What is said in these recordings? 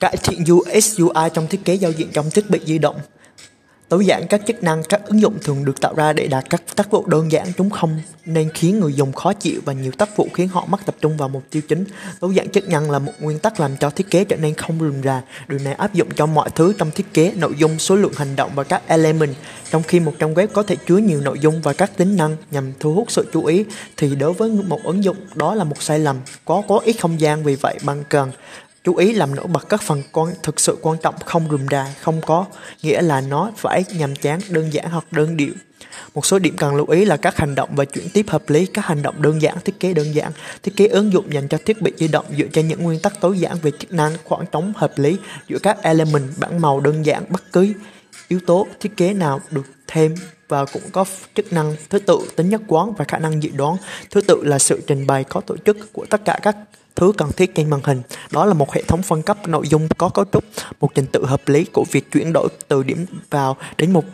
Cải thiện UX UI trong thiết kế giao diện trong thiết bị di động Tối giản các chức năng, các ứng dụng thường được tạo ra để đạt các tác vụ đơn giản chúng không nên khiến người dùng khó chịu và nhiều tác vụ khiến họ mất tập trung vào mục tiêu chính. Tối giản chức năng là một nguyên tắc làm cho thiết kế trở nên không rườm rà. Điều này áp dụng cho mọi thứ trong thiết kế, nội dung, số lượng hành động và các element. Trong khi một trang web có thể chứa nhiều nội dung và các tính năng nhằm thu hút sự chú ý, thì đối với một ứng dụng đó là một sai lầm, có có ít không gian vì vậy bạn cần chú ý làm nổi bật các phần quan, thực sự quan trọng, không rườm rà, không có nghĩa là nó phải nhàm chán, đơn giản hoặc đơn điệu. Một số điểm cần lưu ý là các hành động và chuyển tiếp hợp lý, các hành động đơn giản, thiết kế đơn giản, thiết kế ứng dụng dành cho thiết bị di động dựa trên những nguyên tắc tối giản về chức năng, khoảng trống hợp lý giữa các element, bảng màu đơn giản, bất cứ yếu tố thiết kế nào được thêm và cũng có chức năng thứ tự tính nhất quán và khả năng dự đoán. Thứ tự là sự trình bày có tổ chức của tất cả các thứ cần thiết trên màn hình. Đó là một hệ thống phân cấp nội dung có cấu trúc, một trình tự hợp lý của việc chuyển đổi từ điểm vào đến mục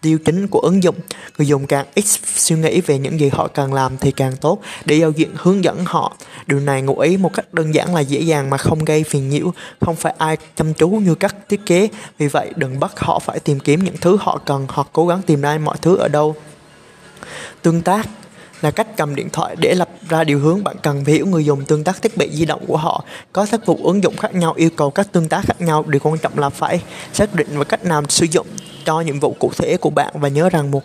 tiêu chính của ứng dụng. Người dùng càng ít suy nghĩ về những gì họ cần làm thì càng tốt để giao diện hướng dẫn họ. Điều này ngụ ý một cách đơn giản là dễ dàng mà không gây phiền nhiễu, không phải ai chăm chú như các thiết kế. Vì vậy đừng bắt họ phải tìm kiếm những thứ họ cần hoặc cố gắng tìm ra mọi thứ ở đâu. Tương tác là cách cầm điện thoại để lập ra điều hướng. Bạn cần hiểu người dùng tương tác thiết bị di động của họ, có các vụ ứng dụng khác nhau, yêu cầu các tương tác khác nhau. Điều quan trọng là phải xác định và cách nào sử dụng cho nhiệm vụ cụ thể của bạn và nhớ rằng một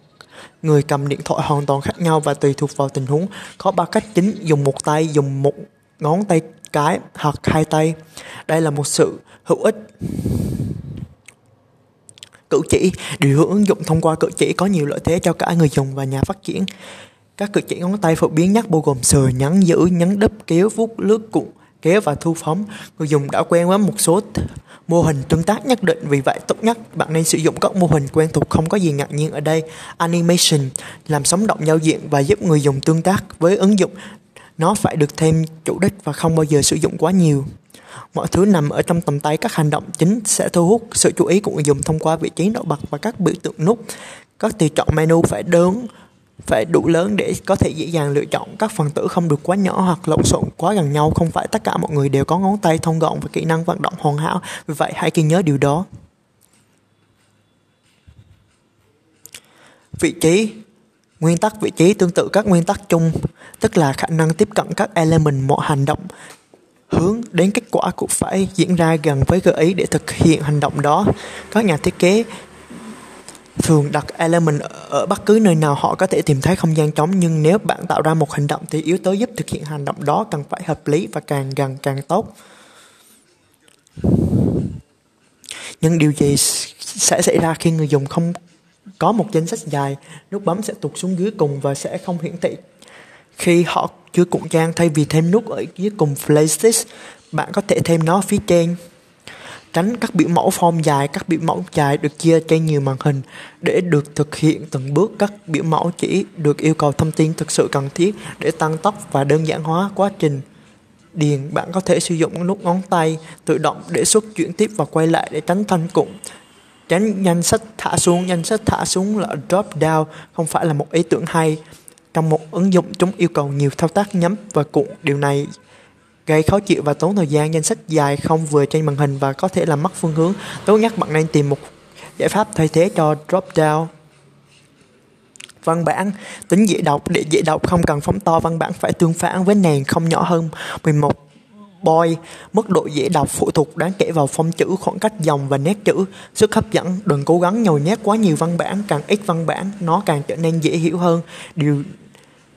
người cầm điện thoại hoàn toàn khác nhau và tùy thuộc vào tình huống. Có ba cách chính, dùng một tay, dùng một ngón tay cái hoặc hai tay. Đây là một sự hữu ích. Cử chỉ. Điều hướng ứng dụng thông qua cử chỉ có nhiều lợi thế cho cả người dùng và nhà phát triển các cử chỉ ngón tay phổ biến nhất bao gồm sờ, nhấn giữ, nhấn đúp, kéo, vuốt, lướt, cuộn, kéo và thu phóng. Người dùng đã quen với một số mô hình tương tác nhất định vì vậy tốt nhất bạn nên sử dụng các mô hình quen thuộc không có gì ngạc nhiên ở đây. Animation làm sống động giao diện và giúp người dùng tương tác với ứng dụng. Nó phải được thêm chủ đích và không bao giờ sử dụng quá nhiều. Mọi thứ nằm ở trong tầm tay các hành động chính sẽ thu hút sự chú ý của người dùng thông qua vị trí nổi bật và các biểu tượng nút. Các tùy chọn menu phải đơn phải đủ lớn để có thể dễ dàng lựa chọn. Các phần tử không được quá nhỏ hoặc lộn xộn quá gần nhau. Không phải tất cả mọi người đều có ngón tay thông gọn và kỹ năng vận động hoàn hảo. Vì vậy, hãy ghi nhớ điều đó. Vị trí. Nguyên tắc vị trí tương tự các nguyên tắc chung, tức là khả năng tiếp cận các element mọi hành động, hướng đến kết quả cũng phải diễn ra gần với gợi ý để thực hiện hành động đó. Các nhà thiết kế thường đặt element ở bất cứ nơi nào họ có thể tìm thấy không gian trống, nhưng nếu bạn tạo ra một hành động thì yếu tố giúp thực hiện hành động đó cần phải hợp lý và càng gần càng tốt. Nhưng điều gì sẽ xảy ra khi người dùng không có một danh sách dài, nút bấm sẽ tụt xuống dưới cùng và sẽ không hiển thị. Khi họ chưa cụm trang thay vì thêm nút ở dưới cùng playlist bạn có thể thêm nó phía trên tránh các biểu mẫu form dài, các biểu mẫu dài được chia trên nhiều màn hình để được thực hiện từng bước. Các biểu mẫu chỉ được yêu cầu thông tin thực sự cần thiết để tăng tốc và đơn giản hóa quá trình điền. Bạn có thể sử dụng nút ngón tay tự động để xuất chuyển tiếp và quay lại để tránh thanh cụm. Tránh danh sách thả xuống danh sách thả xuống là drop down, không phải là một ý tưởng hay. Trong một ứng dụng, chúng yêu cầu nhiều thao tác nhắm và cụm điều này gây khó chịu và tốn thời gian, danh sách dài không vừa trên màn hình và có thể làm mất phương hướng. Tốt nhất bạn nên tìm một giải pháp thay thế cho drop down văn bản. Tính dễ đọc, để dễ đọc không cần phóng to. Văn bản phải tương phản với nền, không nhỏ hơn 11 boy. Mức độ dễ đọc phụ thuộc đáng kể vào phông chữ, khoảng cách dòng và nét chữ. Sức hấp dẫn, đừng cố gắng nhồi nhét quá nhiều văn bản, càng ít văn bản, nó càng trở nên dễ hiểu hơn. Điều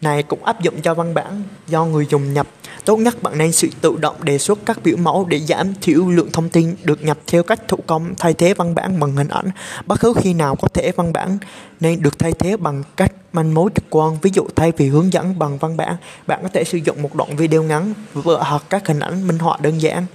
này cũng áp dụng cho văn bản do người dùng nhập Tốt nhất bạn nên sự tự động đề xuất các biểu mẫu để giảm thiểu lượng thông tin được nhập theo cách thủ công thay thế văn bản bằng hình ảnh. Bất cứ khi nào có thể văn bản nên được thay thế bằng cách manh mối trực quan. Ví dụ thay vì hướng dẫn bằng văn bản, bạn có thể sử dụng một đoạn video ngắn hoặc các hình ảnh minh họa đơn giản.